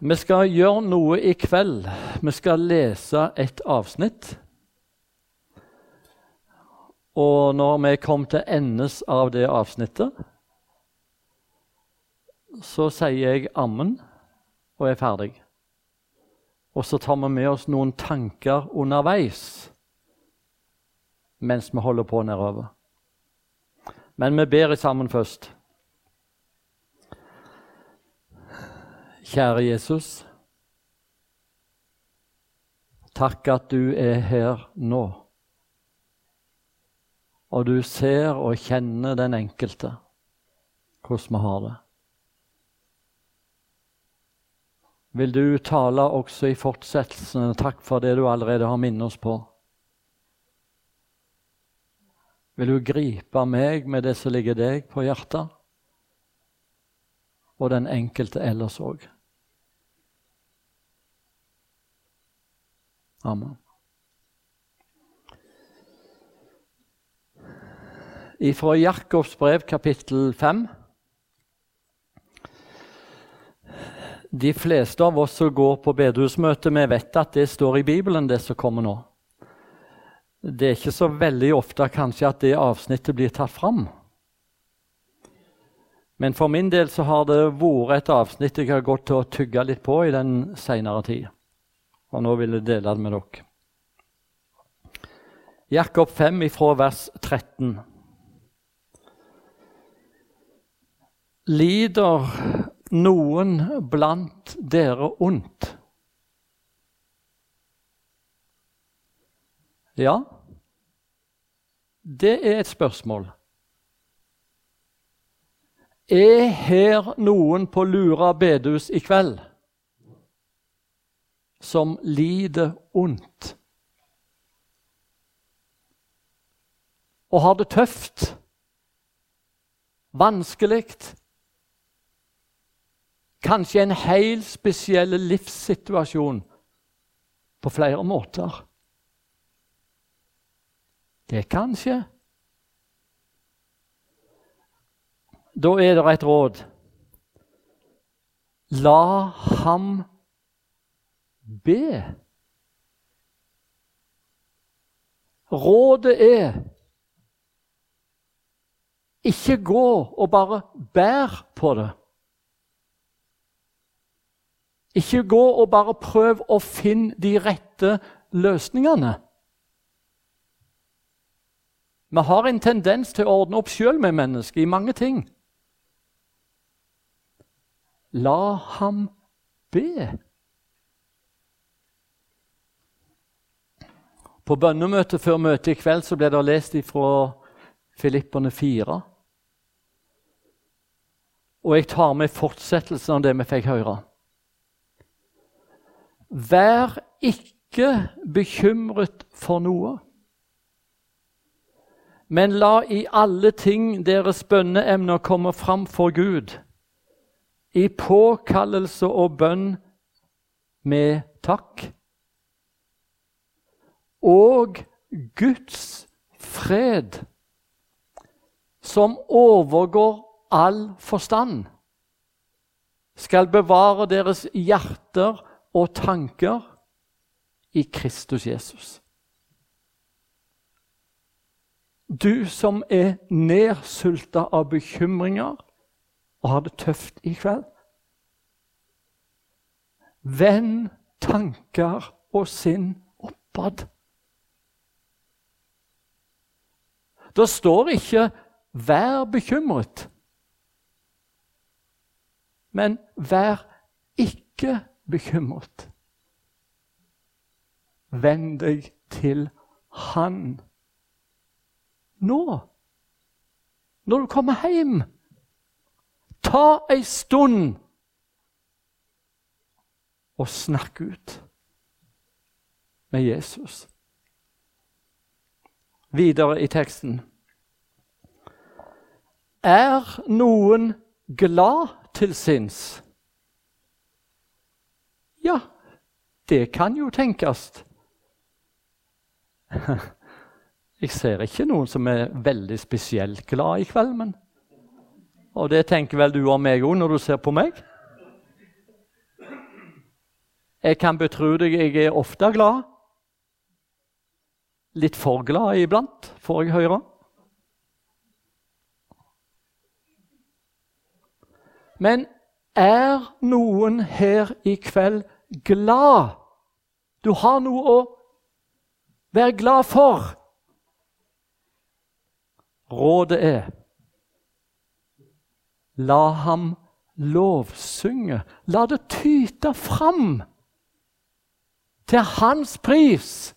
Vi skal gjøre noe i kveld. Vi skal lese et avsnitt. Og når vi kom til endes av det avsnittet, så sier jeg 'ammen' og er ferdig. Og så tar vi med oss noen tanker underveis mens vi holder på nedover. Men vi ber sammen først. Kjære Jesus. Takk at du er her nå. Og du ser og kjenner den enkelte, hvordan vi har det. Vil du tale også i fortsettelsen? Takk for det du allerede har minnet oss på. Vil du gripe meg med det som ligger deg på hjertet, og den enkelte ellers òg? Amen. Fra Jakobs brev, kapittel 5. De fleste av oss som går på bedehusmøte, vi vet at det står i Bibelen, det som kommer nå. Det er ikke så veldig ofte kanskje at det avsnittet blir tatt fram. Men for min del så har det vært et avsnitt jeg har gått til å tygge litt på i den seinere tid. Og nå vil jeg dele det med dere. Jakob 5 ifra vers 13. Lider noen blant dere ondt? Ja, det er et spørsmål. Er her noen på Lura bedehus i kveld som lider ondt? Og har det tøft? Vanskelig? Kanskje en helt spesiell livssituasjon på flere måter? Det kan skje. Da er det et råd. La ham be. Rådet er ikke gå og bare bær på det. Ikke gå og bare prøv å finne de rette løsningene. Vi har en tendens til å ordne opp sjøl med mennesket i mange ting. La ham be. På bønnemøtet før møtet i kveld så ble det lest fra Filipperne 4. Og jeg tar med fortsettelsen av det vi fikk høre. Vær ikke bekymret for noe. Men la i alle ting deres bønneemner komme fram for Gud, i påkallelse og bønn med takk. Og Guds fred, som overgår all forstand, skal bevare deres hjerter og tanker i Kristus Jesus. Du som er nedsulta av bekymringer og har det tøft i kveld. Vend tanker og sinn oppad. Det står ikke 'vær bekymret', men 'vær ikke bekymret'. Venn deg til Han nå. Når du kommer hjem, ta ei stund og snakk ut med Jesus. Videre i teksten. Er noen glad til sinns? Ja, det kan jo tenkes. Jeg ser ikke noen som er veldig spesielt glad i kveld, men Og det tenker vel du om meg òg når du ser på meg? Jeg kan betro deg jeg er ofte glad. Litt for glad iblant, får jeg høre. Men er noen her i kveld glad? Du har noe å være glad for. Rådet er La ham lovsynge. La det tyte fram til hans pris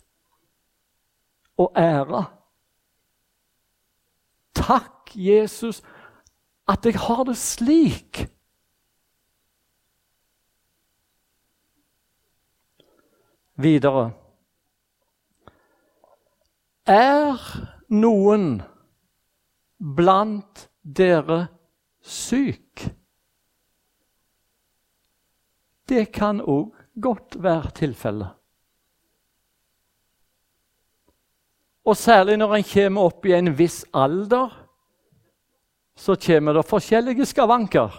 og ære. Takk, Jesus, at jeg har det slik. Videre. Er noen blant dere syk? Det kan òg godt være tilfellet. Og særlig når en kommer opp i en viss alder, så kommer det forskjellige skavanker.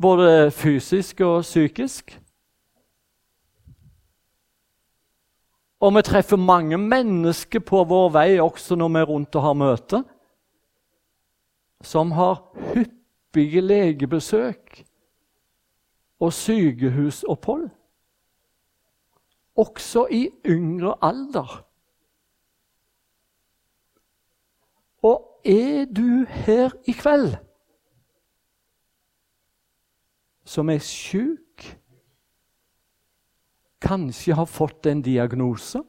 Både fysisk og psykisk. Og vi treffer mange mennesker på vår vei også når vi er rundt og har møte, som har hyppige legebesøk og sykehusopphold. Også i yngre alder. Og er du her i kveld som er sjuk, kanskje har fått en diagnose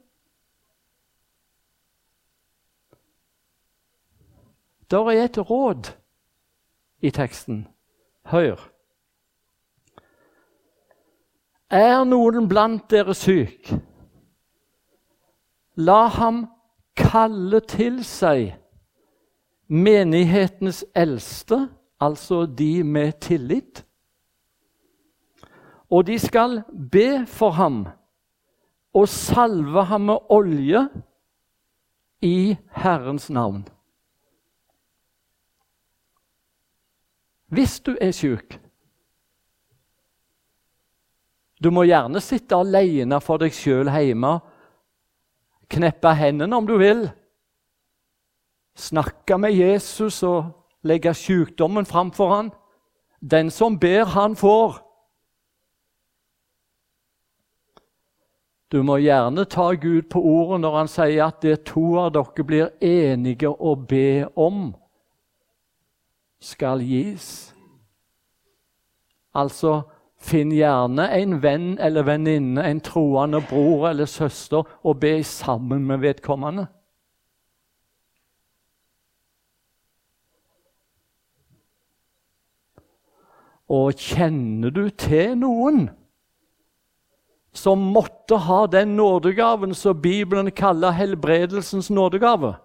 Der er et råd i teksten. Hør. Er noen blant dere syk? La ham kalle til seg menighetens eldste, altså de med tillit. Og de skal be for ham og salve ham med olje i Herrens navn. Hvis du er syk Du må gjerne sitte alene for deg sjøl hjemme, kneppe hendene om du vil snakke med Jesus og legge sykdommen framfor han. Den som ber, han får. Du må gjerne ta Gud på ordet når han sier at det to av dere blir enige å be om, skal gis. Altså, finn gjerne en venn eller venninne, en troende bror eller søster, og be sammen med vedkommende. Og kjenner du til noen som måtte ha den nådegaven som Bibelen kaller helbredelsens nådegave?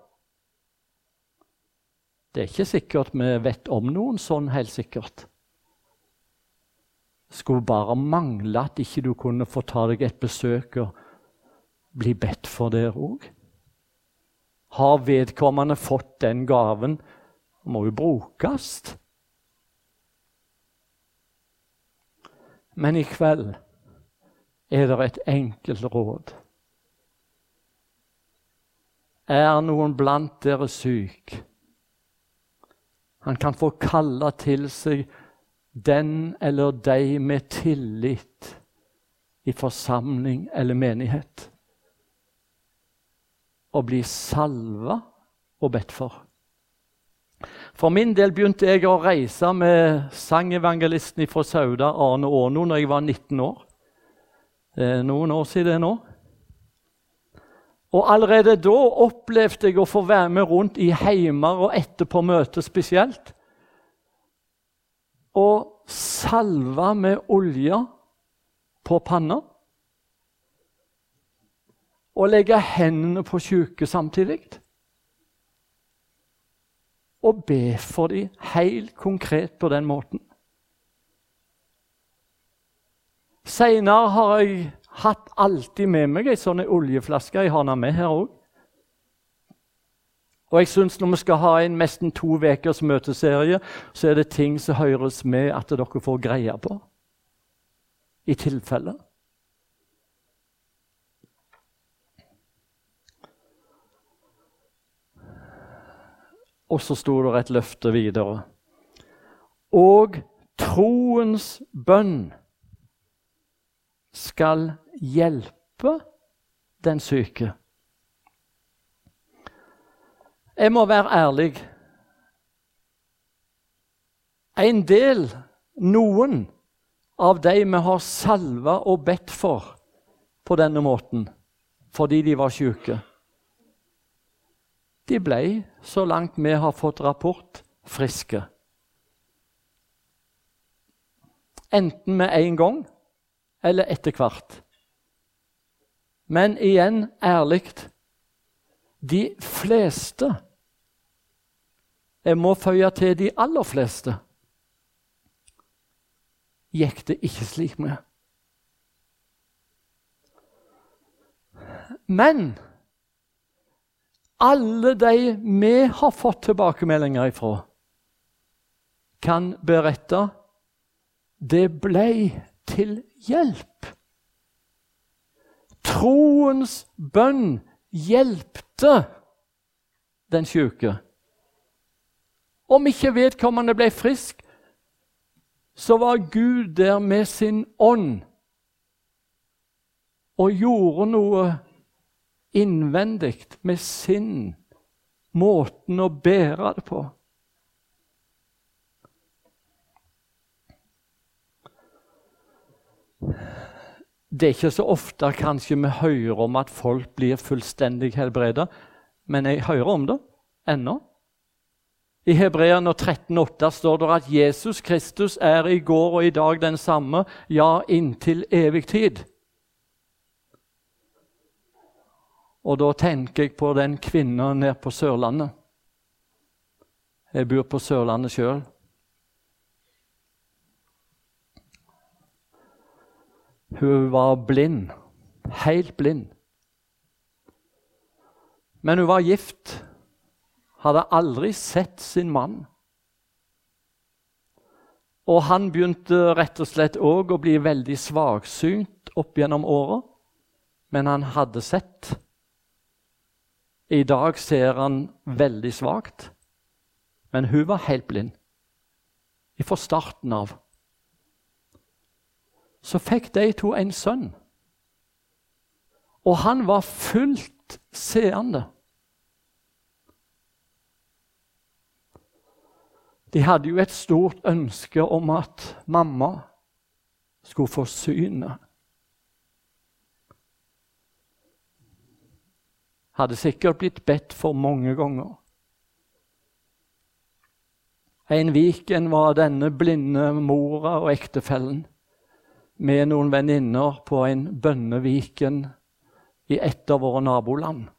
Det er ikke sikkert vi vet om noen sånn helt sikkert. Skulle bare mangle at ikke du kunne få ta deg et besøk og bli bedt for der òg. Har vedkommende fått den gaven, må jo brukes. Men i kveld er det et enkelt råd. Er noen blant dere syk? Han kan få kalle til seg den eller de med tillit i forsamling eller menighet. Og bli salva og bedt for. For min del begynte jeg å reise med sangevangelisten fra Sauda, Arne Åno, når jeg var 19 år. Det er noen år siden nå. Og Allerede da opplevde jeg å få være med rundt i heimer og etterpå møter spesielt. Og salve med olje på panna. Og legge hendene på syke samtidig og be for dem helt konkret på den måten. Seinere har jeg hatt alltid med meg ei sånn oljeflaske. Jeg har den med her òg. Og jeg synes Når vi skal ha en nesten to ukers møteserie, så er det ting som høres med at dere får greie på. i tilfelle. Og så sto det et løfte videre. Og troens bønn skal hjelpe den syke. Jeg må være ærlig. En del, noen, av de vi har salva og bedt for på denne måten fordi de var syke, de ble, så langt vi har fått rapport, friske. Enten med en gang eller etter hvert. Men igjen ærlig de fleste Jeg må føye til de aller fleste gikk det ikke slik med. Men alle de vi har fått tilbakemeldinger ifra, kan berette det ble til hjelp. Troens bønn hjelpte den syke. Om ikke vedkommende ble frisk, så var Gud der med sin ånd og gjorde noe innvendig med sin måten å bære det på. Det er ikke så ofte kanskje vi hører om at folk blir fullstendig helbredet, men jeg hører om det ennå. I Hebreerne 13,8 står det at Jesus Kristus er i går og i dag den samme, ja, inntil evig tid. Og da tenker jeg på den kvinnen nede på Sørlandet. Jeg bor på Sørlandet sjøl. Hun var blind. Helt blind. Men hun var gift hadde aldri sett sin mann. Og han begynte rett og slett òg å bli veldig svaksynt opp gjennom åra. Men han hadde sett. I dag ser han veldig svakt. Men hun var helt blind fra starten av. Så fikk de to en sønn. Og han var fullt seende. De hadde jo et stort ønske om at mamma skulle få synet. Hadde sikkert blitt bedt for mange ganger. En Viken var denne blinde mora og ektefellen med noen venninner på en bønneviken i et av våre naboland.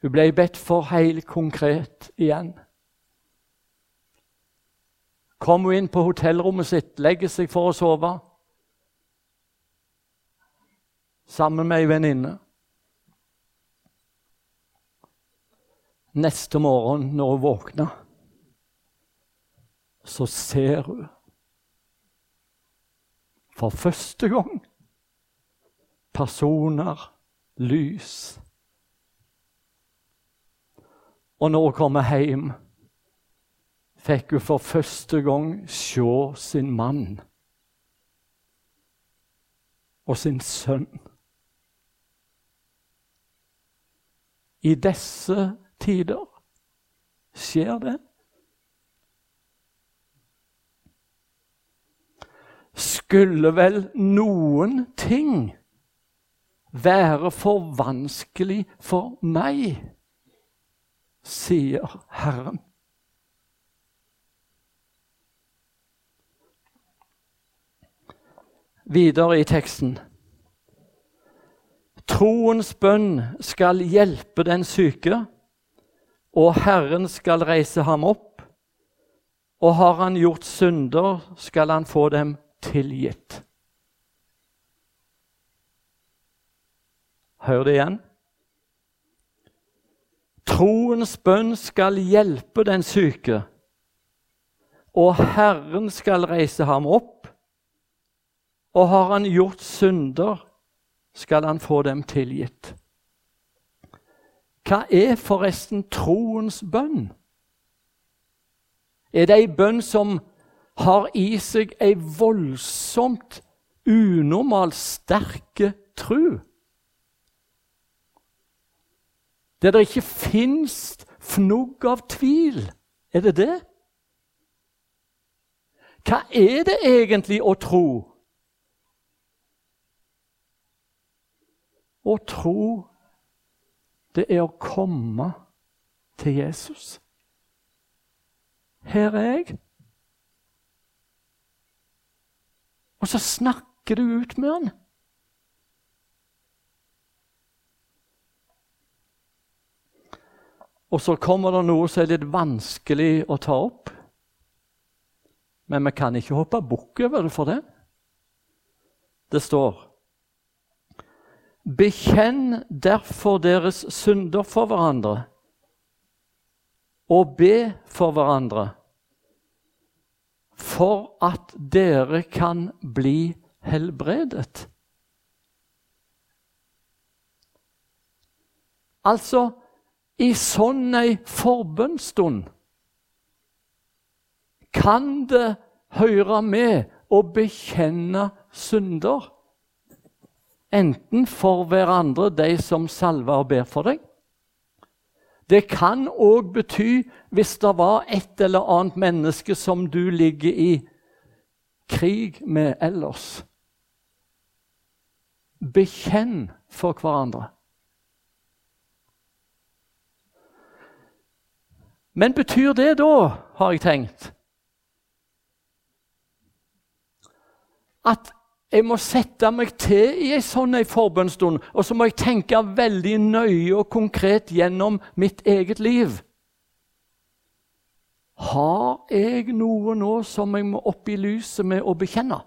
Hun ble bedt for helt konkret igjen. Kom hun inn på hotellrommet sitt, legger seg for å sove. Sammen med ei venninne. Neste morgen når hun våkner, så ser hun for første gang personer, lys og når hun kommer hjem, fikk hun for første gang se sin mann og sin sønn. I disse tider skjer det. Skulle vel noen ting være for vanskelig for meg? sier Herren. Videre i teksten. Troens bønn skal hjelpe den syke, og Herren skal reise ham opp. Og har han gjort synder, skal han få dem tilgitt. Hør det igjen. Troens bønn skal hjelpe den syke, og Herren skal reise ham opp, Og har han gjort synder, skal han få dem tilgitt. Hva er forresten troens bønn? Er det ei bønn som har i seg ei voldsomt unormalt sterke tru? Der det ikke fins fnugg av tvil? Er det det? Hva er det egentlig å tro? Å tro, det er å komme til Jesus. Her er jeg. Og så snakker du ut med han. Og så kommer det noe som er litt vanskelig å ta opp. Men vi kan ikke hoppe bukk over det for det. Det står Bekjenn derfor deres synder for hverandre, og be for hverandre, for at dere kan bli helbredet. Altså, i sånn ei forbønnsstund kan det høre med å bekjenne synder. Enten for hverandre, de som salver og ber for deg. Det kan òg bety, hvis det var et eller annet menneske som du ligger i krig med ellers Bekjenn for hverandre. Men betyr det da, har jeg tenkt, at jeg må sette meg til i en sånn en forbønnsstund, og så må jeg tenke veldig nøye og konkret gjennom mitt eget liv. Har jeg noe nå som jeg må opp i lyset med å bekjenne?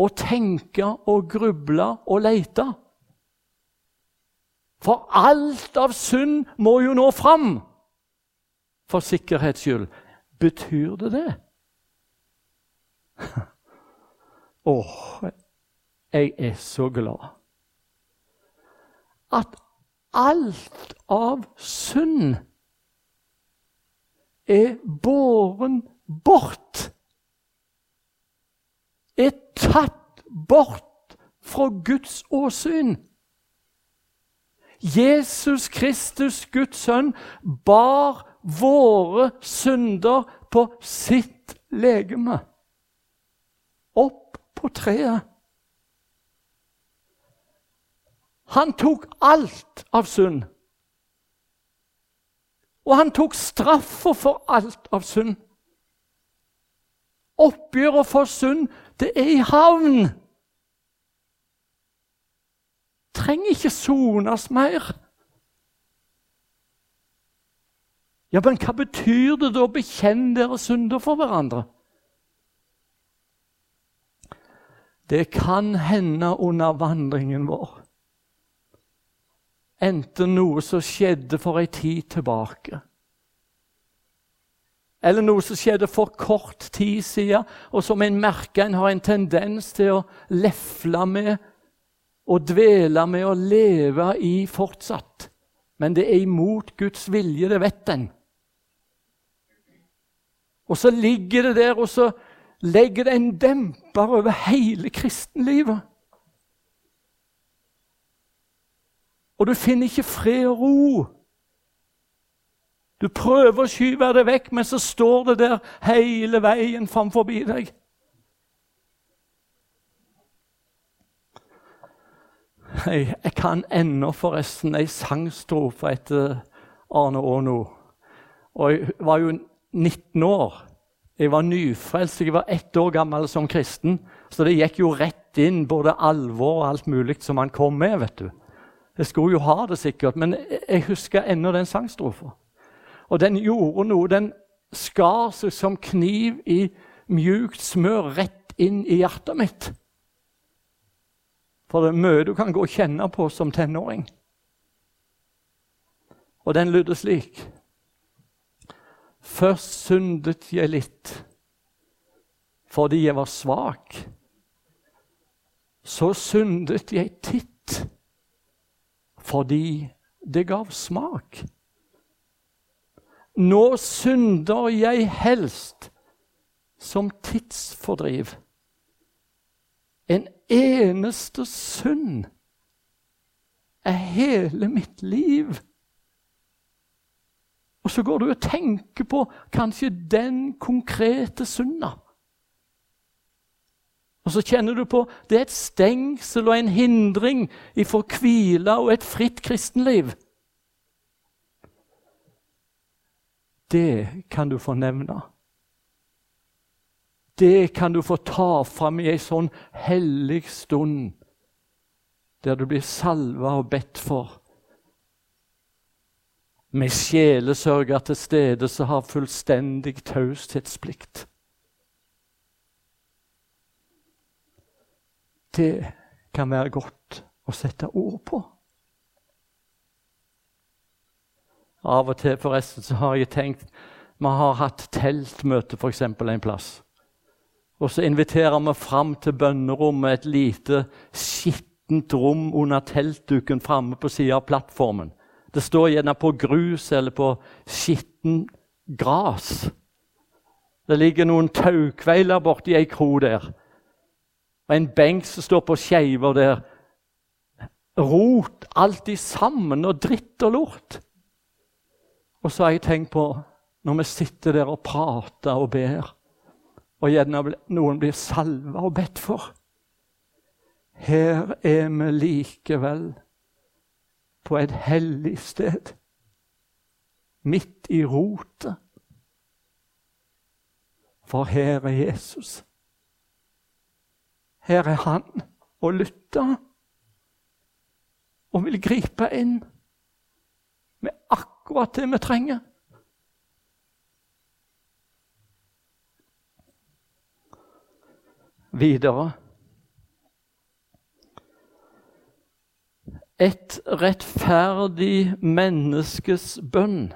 Og tenke og gruble og leite? For alt av synd må jo nå fram! For sikkerhets skyld. Betyr det det? Åh, jeg er så glad. At alt av synd er båren bort. Er tatt bort fra Guds åsyn. Jesus Kristus, Guds sønn, bar våre synder på sitt legeme. Opp på treet. Han tok alt av synd. Og han tok straffa for alt av synd. Oppgjøret for synd, det er i havn. Trenger ikke sones mer. Ja, Men hva betyr det da å bekjenne dere synder for hverandre? Det kan hende under vandringen vår. Enten noe som skjedde for ei tid tilbake, eller noe som skjedde for kort tid siden, og som en merker en har en tendens til å lefle med og dvele med og leve i fortsatt. Men det er imot Guds vilje, det vet en. Og så ligger det der, og så legger det en demper over hele kristenlivet. Og du finner ikke fred og ro. Du prøver å skyve det vekk, men så står det der hele veien framfor deg. Jeg, kan ennå forresten ei sangstrofe etter Arne Aano. Og jeg var jo 19 år. Jeg var nyfrelst, jeg var ett år gammel som kristen. Så det gikk jo rett inn, både alvor og alt mulig som han kom med. vet du. Jeg skulle jo ha det sikkert, men jeg husker ennå den sangstrofa. Og den gjorde noe. Den skar seg som kniv i mjukt smør rett inn i hjertet mitt. For det er mye du kan gå og kjenne på som tenåring. Og den lydde slik. Først syndet jeg litt fordi jeg var svak, så syndet jeg titt fordi det gav smak. Nå synder jeg helst som tidsfordriv. En eneste synd er hele mitt liv. Og så går du og tenker på kanskje den konkrete synda. Og så kjenner du på det er et stengsel og en hindring ifra hvile og et fritt kristenliv. Det kan du få nevne. Det kan du få ta fram i ei sånn hellig stund, der du blir salva og bedt for. Med sjelesørger til stede som har fullstendig taushetsplikt. Det kan være godt å sette ord på. Av og til forresten så har jeg tenkt Vi har hatt teltmøte f.eks. en plass. Og så inviterer vi fram til bønnerommet et lite skittent rom under teltduken framme på sida av plattformen. Det står gjerne på grus eller på skitten gras. Det ligger noen taukveiler borti ei kro der. Og en benk som står på skeiver der. Rot alltid sammen og dritt og lort. Og så har jeg tenkt på når vi sitter der og prater og ber, og gjerne noen blir salva og bedt for Her er vi likevel på et hellig sted, midt i rotet. For her er Jesus. Her er han og lytter og vil gripe inn med akkurat det vi trenger. Videre Et rettferdig menneskes bønn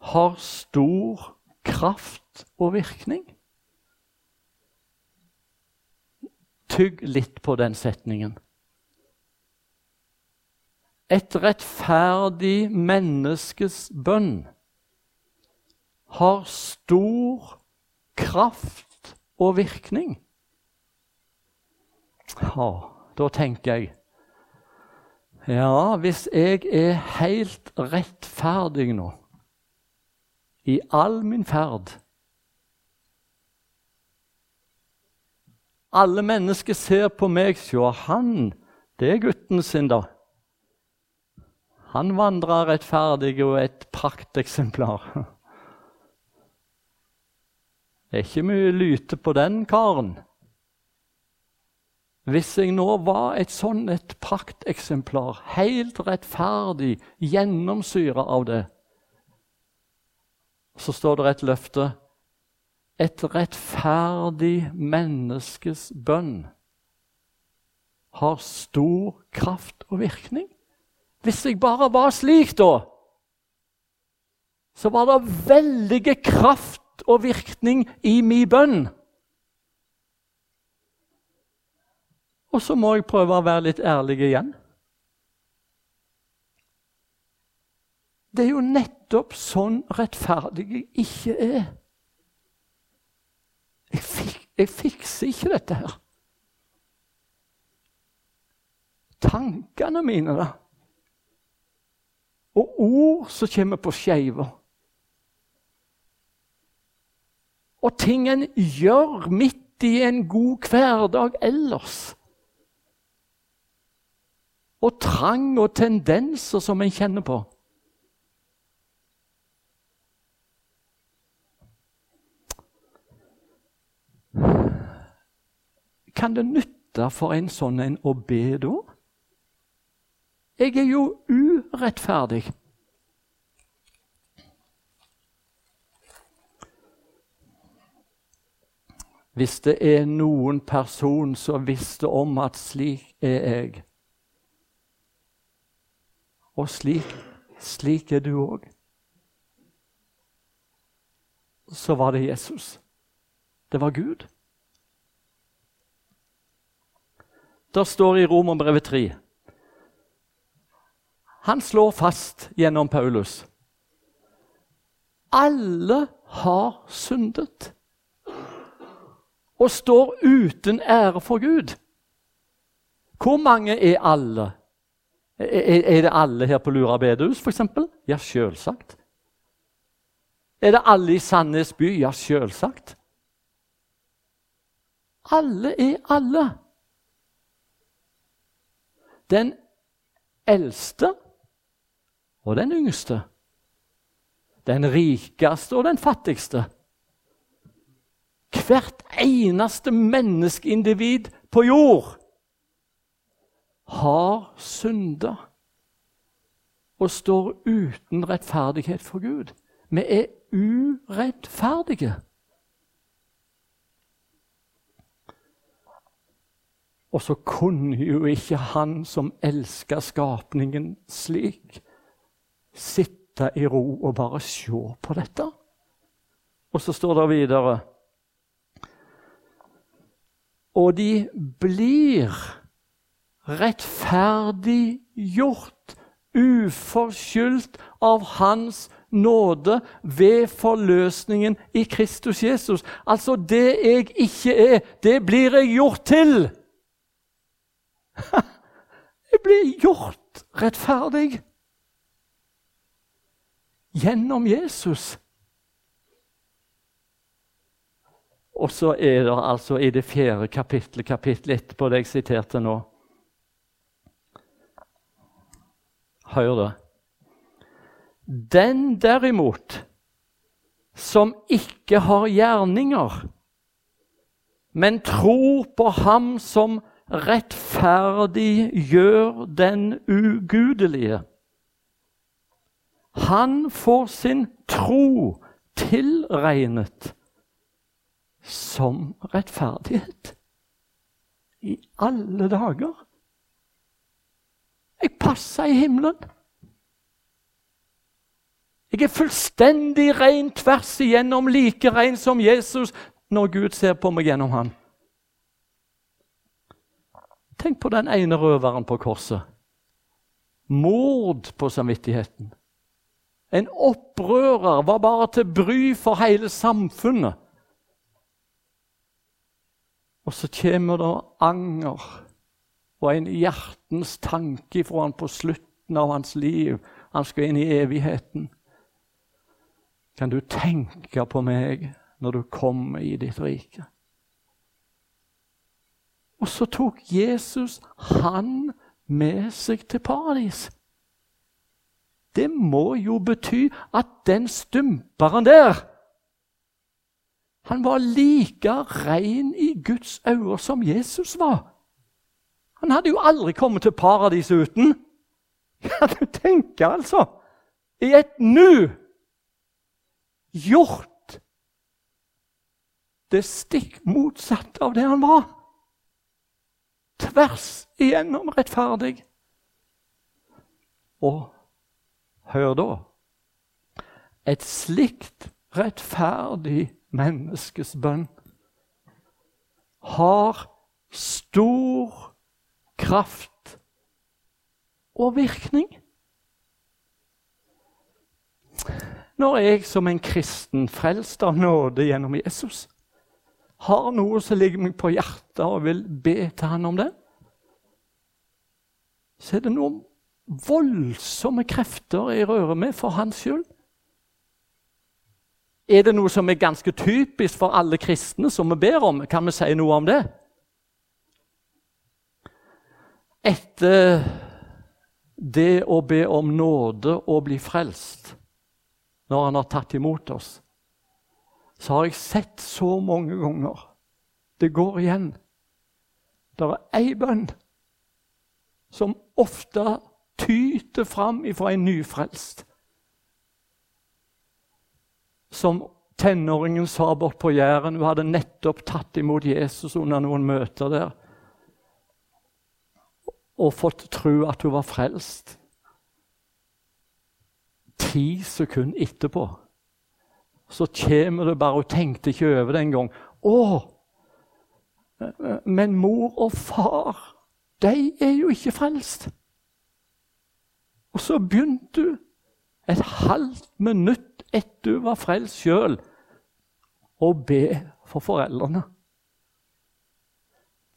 har stor kraft og virkning. Tygg litt på den setningen. Et rettferdig menneskes bønn har stor kraft og virkning. Ja, da tenker jeg ja, hvis jeg er helt rettferdig nå, i all min ferd Alle mennesker ser på meg, sjå, han, det er gutten sin, da. Han vandrer rettferdig og et prakteksemplar. Det er ikke mye lyte på den karen. Hvis jeg nå var et sånn et prakteksemplar, helt rettferdig, gjennomsyra av det, så står det et løfte Et rettferdig menneskes bønn har stor kraft og virkning. Hvis jeg bare var slik, da, så var det veldige kraft og virkning i min bønn. Og så må jeg prøve å være litt ærlig igjen. Det er jo nettopp sånn rettferdig jeg ikke er. Jeg, fik, jeg fikser ikke dette her. Tankene mine, da. Og ord som kommer på skeiva. Og ting en gjør midt i en god hverdag ellers og trang og tendenser som en kjenner på. Kan det nytte for en sånn en å be da? Jeg er jo urettferdig. Hvis det er noen person som visste om at slik er jeg, og slik, slik er du òg. Så var det Jesus. Det var Gud. Der står i Romerbrevet 3. Han slår fast gjennom Paulus alle har syndet og står uten ære for Gud. Hvor mange er alle? Er, det alle her på Lura bedehus, f.eks.? Ja, selvsagt. Er det alle i Sandnes by? Ja, selvsagt. Alle er alle. Den eldste og den yngste. Den rikeste og den fattigste. Hvert eneste menneskeindivid på jord har synda og står uten rettferdighet for Gud. Vi er urettferdige. Og så kunne jo ikke han som elska skapningen slik, sitte i ro og bare se på dette. Og så står det videre Og de blir rettferdiggjort, uforskyldt av Hans nåde ved forløsningen i Kristus Jesus. Altså, det jeg ikke er, det blir jeg gjort til. Jeg blir gjort rettferdig gjennom Jesus. Og så er det altså i det fjerde kapittelet, kapittelet etterpå det jeg siterte nå Hør det. Den derimot som ikke har gjerninger, men tror på Ham som rettferdig gjør den ugudelige. Han får sin tro tilregnet som rettferdighet. I alle dager. Jeg passer i himmelen. Jeg er fullstendig ren tvers igjennom, like ren som Jesus når Gud ser på meg gjennom ham. Tenk på den ene røveren på korset. Mord på samvittigheten. En opprører var bare til bry for hele samfunnet. Og så kommer det anger og en hjertens tanke fra han på slutten av hans liv. Han skal inn i evigheten. Kan du tenke på meg når du kommer i ditt rike? Og så tok Jesus han med seg til paradis. Det må jo bety at den stumperen der Han var like ren i Guds øyne som Jesus var. Han hadde jo aldri kommet til paradis uten. Ja, du tenker altså I et nu gjort det stikk motsatte av det han var. Tvers igjennom rettferdig. Og hør da Et slikt rettferdig menneskes bønn har stor kraft og virkning. Når jeg som en kristen, frelst av nåde gjennom Jesus, har noe som ligger meg på hjertet og vil be til han om det, så er det noen voldsomme krefter jeg rører med for hans skyld. Er det noe som er ganske typisk for alle kristne, som vi ber om? Kan vi si noe om det? Etter det å be om nåde og bli frelst når han har tatt imot oss, så har jeg sett så mange ganger Det går igjen. Det er ei bønn som ofte tyter fram ifra en nyfrelst. Som tenåringen sa bort på Jæren. Hun hadde nettopp tatt imot Jesus under noen møter der og fått tro at hun var frelst. Ti sekunder etterpå så kommer det bare Hun tenkte ikke over det engang. Å! Men mor og far de er jo ikke frelst. Og så begynte du et halvt minutt etter du var frelst sjøl, å be for foreldrene.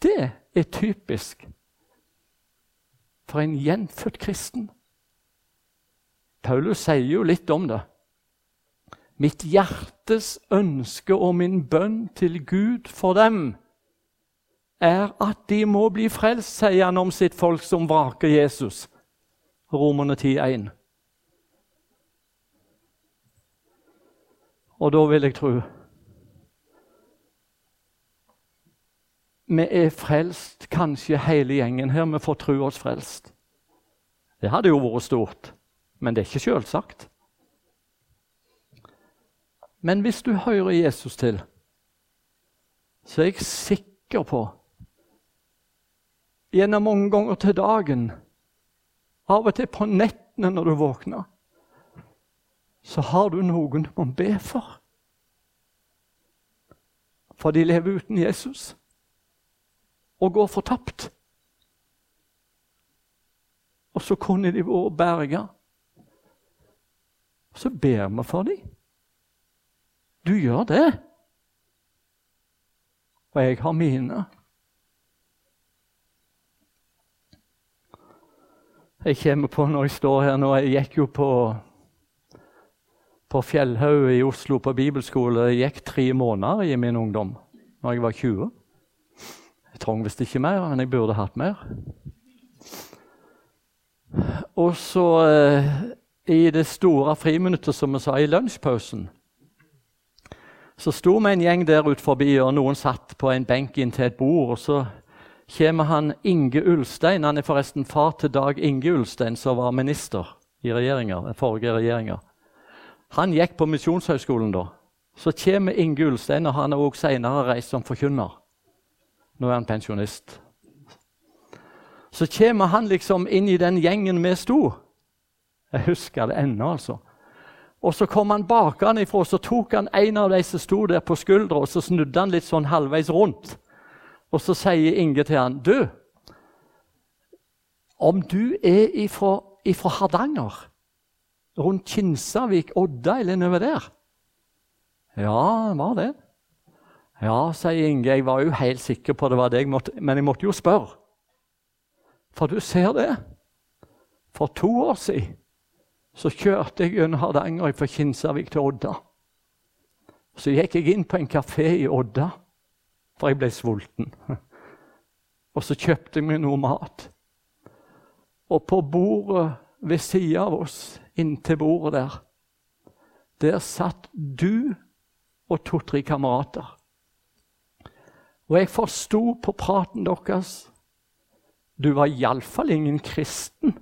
Det er typisk for en gjenfødt kristen. Paulus sier jo litt om det. Mitt hjertes ønske og min bønn til Gud for dem er at de må bli frelst, sier han om sitt folk som vraker Jesus. Romerne 10,1. Og da vil jeg tro Vi er frelst, kanskje hele gjengen her. Vi får tro oss frelst. Det hadde jo vært stort, men det er ikke selvsagt. Men hvis du hører Jesus til, så er jeg sikker på Gjennom mange ganger til dagen, av og til på nettene når du våkner, så har du noen du må be for. For de lever uten Jesus og går fortapt. Og så kunne de vært berga. Så ber vi for dem. Du gjør det. Og jeg har mine. Jeg kommer på når jeg står her nå Jeg gikk jo på, på Fjellhaug i Oslo på bibelskole. Jeg gikk tre måneder i min ungdom, når jeg var 20. Jeg trang visst ikke mer, men jeg burde hatt mer. Og så eh, i det store friminuttet, som vi sa, i lunsjpausen, så sto vi en gjeng der ut forbi, og noen satt på en benk inntil et bord. og Så kommer han Inge Ulstein. Han er forresten far til Dag Inge Ulstein, som var minister i regjeringer, forrige regjeringa. Han gikk på Misjonshøgskolen da. Så kommer Inge Ulstein, og han har også senere reist som forkynner. Nå er han pensjonist. Så kommer han liksom inn i den gjengen vi sto. Jeg husker det ennå, altså. Og så kom han bakenfra, så tok han en av de som sto der, på skuldra, og så snudde han litt sånn halvveis rundt. Og så sier Inge til han, 'Du, om du er ifra, ifra Hardanger, rundt Kinsarvik, Odda eller nedover der?' Ja, var det. Ja, sier Inge, jeg var jo helt sikker på det var det, jeg måtte, men jeg måtte jo spørre. For du ser det. For to år siden så kjørte jeg gjennom Hardanger fra Kinsarvik til Odda. Så gikk jeg inn på en kafé i Odda, for jeg ble sulten. Og så kjøpte jeg meg noe mat. Og på bordet ved sida av oss, inntil bordet der, der satt du og to-tre kamerater. Og jeg forsto på praten deres Du var iallfall ingen kristen.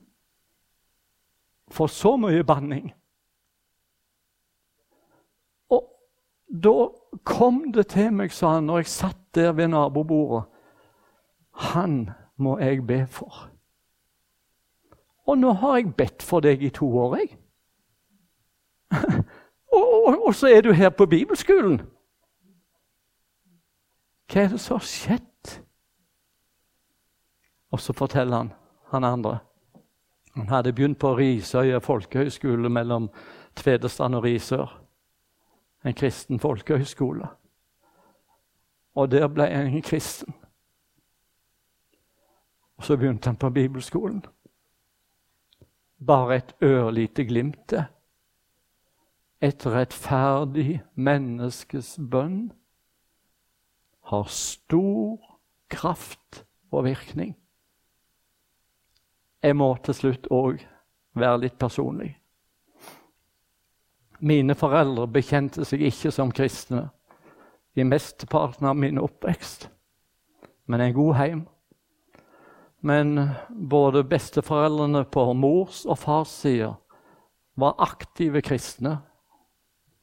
For så mye banning. Og da kom det til meg, sa han, når jeg satt der ved nabobordet Han må jeg be for. Og nå har jeg bedt for deg i to år, jeg. og, og, og så er du her på bibelskolen. Hva er det som har skjedd? Og så forteller han, han andre Han hadde begynt på Risøya folkehøgskole mellom Tvedestrand og Risør. En kristen folkehøgskole. Og der ble han en kristen. Og så begynte han på bibelskolen. Bare et ørlite glimt. Et rettferdig menneskes bønn har stor kraft og virkning. Jeg må til slutt òg være litt personlig. Mine foreldre bekjente seg ikke som kristne i mesteparten av min oppvekst, men en god heim. Men både besteforeldrene på mors og fars side var aktive kristne.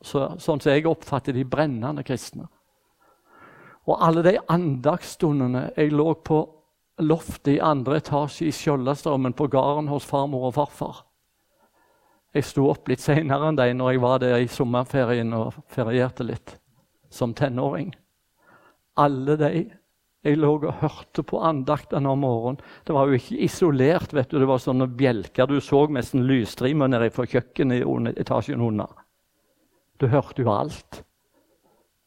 Så, sånn som jeg oppfatter de brennende kristne. Og alle de andagsstundene jeg lå på loftet i andre etasje i Skjoldastrømmen på gården hos farmor og farfar. Jeg sto opp litt seinere enn de når jeg var der i sommerferien og ferierte litt som tenåring. Alle de Jeg lå og hørte på andaktene om morgenen. Det var jo ikke isolert. vet du. Det var sånne bjelker. Du så nesten lysstrimer nede fra kjøkkenet i etasjen under. Du hørte jo alt.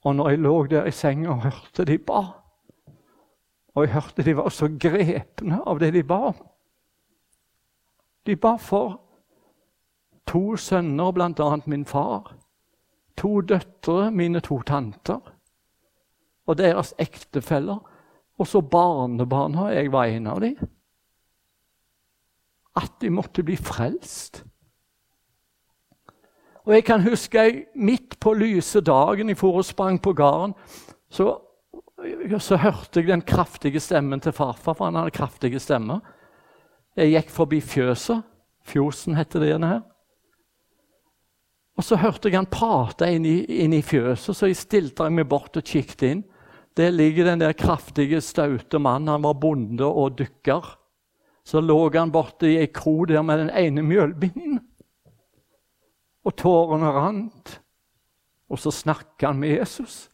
Og når jeg lå der i senga og hørte de ba Og jeg hørte de var så grepne av det de ba om De ba for to sønner, bl.a. min far. To døtre, mine to tanter. Og deres ektefeller og så barnebarna. Jeg var en av dem. At de måtte bli frelst. Og Jeg kan huske jeg midt på lyse dagen jeg for og sprang på gården, så, så, hørte jeg den kraftige stemmen til farfar, for han hadde kraftige stemmer. Jeg gikk forbi fjøset. Fjosen heter det igjen her. Og Så hørte jeg han prate inn i, inn i fjøset, så jeg stilte meg bort og kikket inn. Der ligger den der kraftige, staute mannen. Han var bonde og dykker. Så lå han borte i ei kro der med den ene mjølbingen. Og tårene rant. Og så snakka han med Jesus.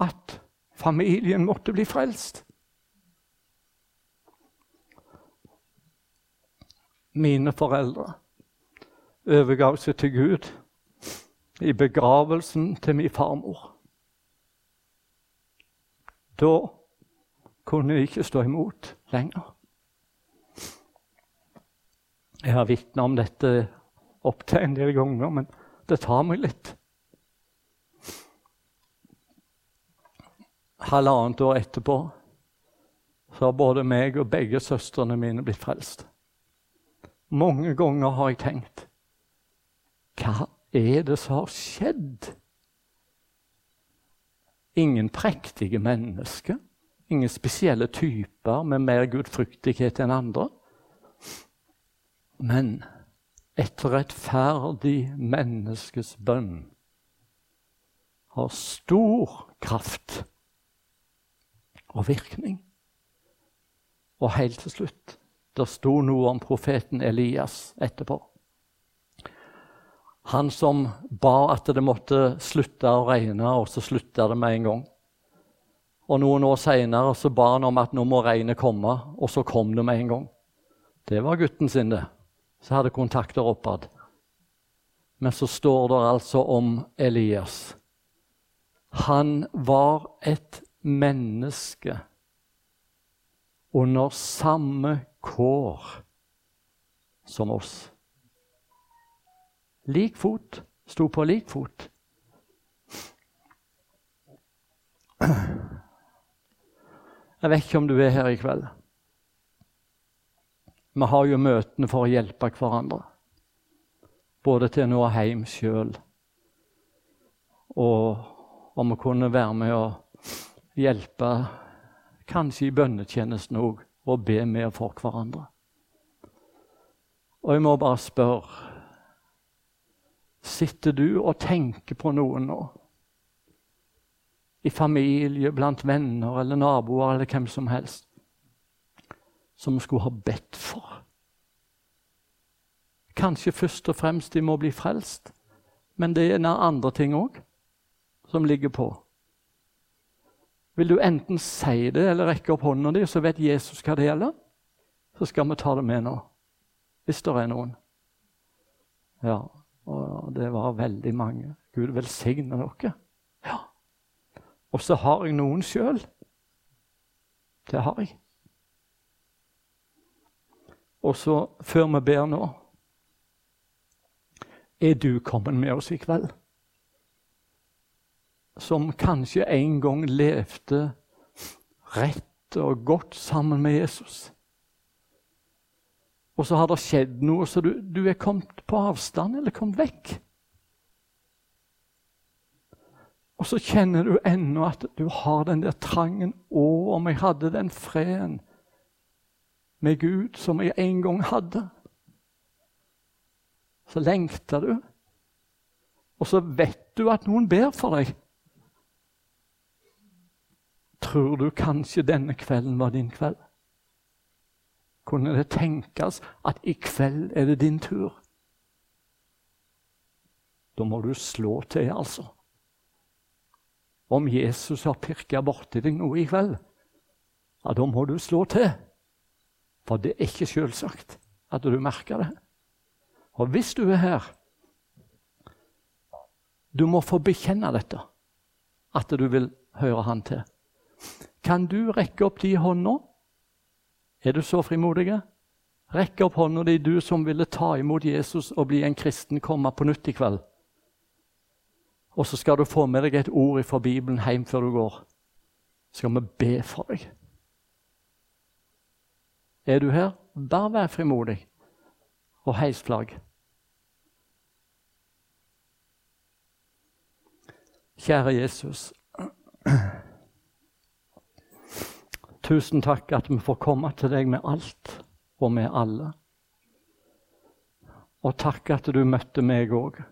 At familien måtte bli frelst. Mine foreldre overgav seg til Gud i begravelsen til min farmor. Da kunne jeg ikke stå imot lenger. Jeg har vitna om dette opptil en del ganger, men det tar meg litt. Halvannet år etterpå så har både meg og begge søstrene mine blitt frelst. Mange ganger har jeg tenkt Hva er det som har skjedd? Ingen prektige mennesker, ingen spesielle typer med mer gudfryktighet enn andre. Men et rettferdig menneskes bønn har stor kraft og virkning. Og helt til slutt det sto noe om profeten Elias etterpå. Han som ba at det måtte slutte å regne, og så slutta det med en gang. Og Noen år seinere ba han om at nå må regnet komme, og så kom det med en gang. Det var gutten sin, det, som hadde kontakter oppad. Men så står det altså om Elias. Han var et menneske under samme kår som oss. Lik fot. Sto på lik fot. Jeg vet ikke om du er her i kveld. Vi har jo møtene for å hjelpe hverandre. Både til å nå hjem sjøl og om vi kunne være med å hjelpe, kanskje i bønnetjenesten òg, og be med for hverandre. Og jeg må bare spørre Sitter du og tenker på noen nå? I familie, blant venner eller naboer eller hvem som helst. Som vi skulle ha bedt for. Kanskje først og fremst de må bli frelst, men det er andre ting òg som ligger på. Vil du enten si det eller rekke opp hånda di, så vet Jesus hva det gjelder? Så skal vi ta det med nå, hvis det er noen. Ja. Og det var veldig mange. Gud velsigne dere. Ja. Og så har jeg noen sjøl. Det har jeg. Og så, før vi ber nå Er du kommet med oss i kveld? Som kanskje en gang levde rett og godt sammen med Jesus. Og så har det skjedd noe, så du, du er kommet på avstand eller kommet vekk. Og så kjenner du ennå at du har den der trangen. Å, om jeg hadde den freden med Gud som jeg en gang hadde. Så lengter du, og så vet du at noen ber for deg. Tror du kanskje denne kvelden var din kveld? kunne det tenkes at i kveld er det din tur. Da må du slå til, altså. om Jesus har pirka borti deg noe i kveld, ja, da må du slå til. For det er ikke selvsagt at du merker det. Og hvis du er her Du må få bekjenne dette, at du vil høre Han til. Kan du rekke opp de hånda? Er du så frimodig? Rekk opp hånda di, du som ville ta imot Jesus og bli en kristen, komme på nytt i kveld. Og så skal du få med deg et ord fra Bibelen hjem før du går. Så skal vi be for deg. Er du her? Bare vær frimodig og heis flagg. Kjære Jesus. Tusen takk at vi får komme til deg med alt og med alle. Og takk at du møtte meg òg.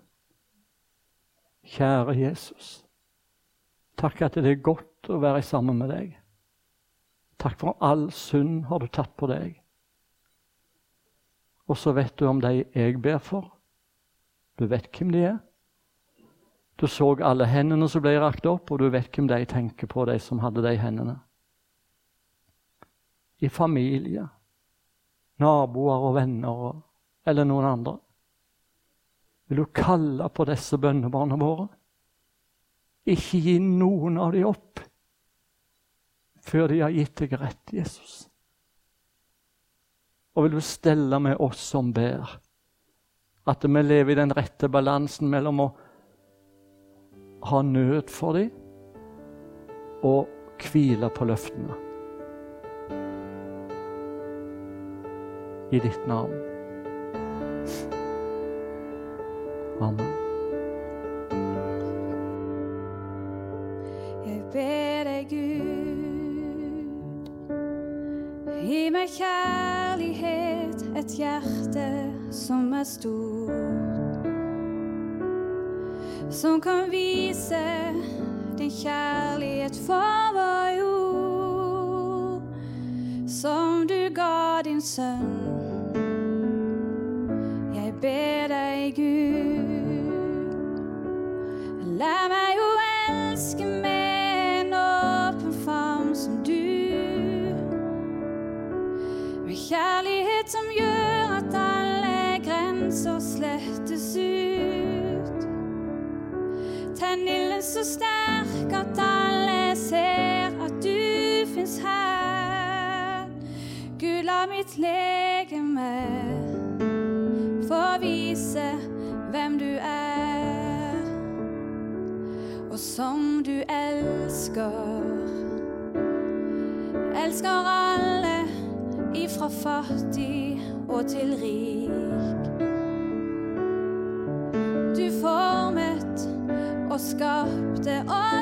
Kjære Jesus. Takk at det er godt å være sammen med deg. Takk for all synd har du tatt på deg. Og så vet du om de jeg ber for. Du vet hvem de er. Du så alle hendene som ble rakt opp, og du vet hvem de tenker på, de som hadde de hendene. I familie, naboer og venner eller noen andre. Vil du kalle på disse bønnebarna våre? Ikke gi noen av dem opp før de har gitt deg rett, Jesus. Og vil du stelle med oss som ber, at vi lever i den rette balansen mellom å ha nød for dem og hvile på løftene. I ditt navn. Amen. Gi meg kjærlighet, et hjerte som er stort. Som kan vise din kjærlighet for vår jord. Som du ga din sønn. Jeg ber kjærlighet som gjør at alle grenser slettes ut. Tenn ilden så sterk at alle ser at du fins her. Gud, la mitt legeme få vise hvem du er. Og som du elsker, elsker alle ifra fattig og til rik. Du formet og skapte oss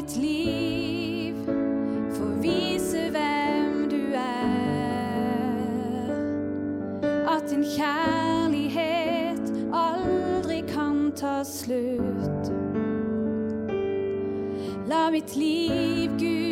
mitt liv få vise hvem du er. At din kjærlighet aldri kan ta slutt. La mitt liv, Gud,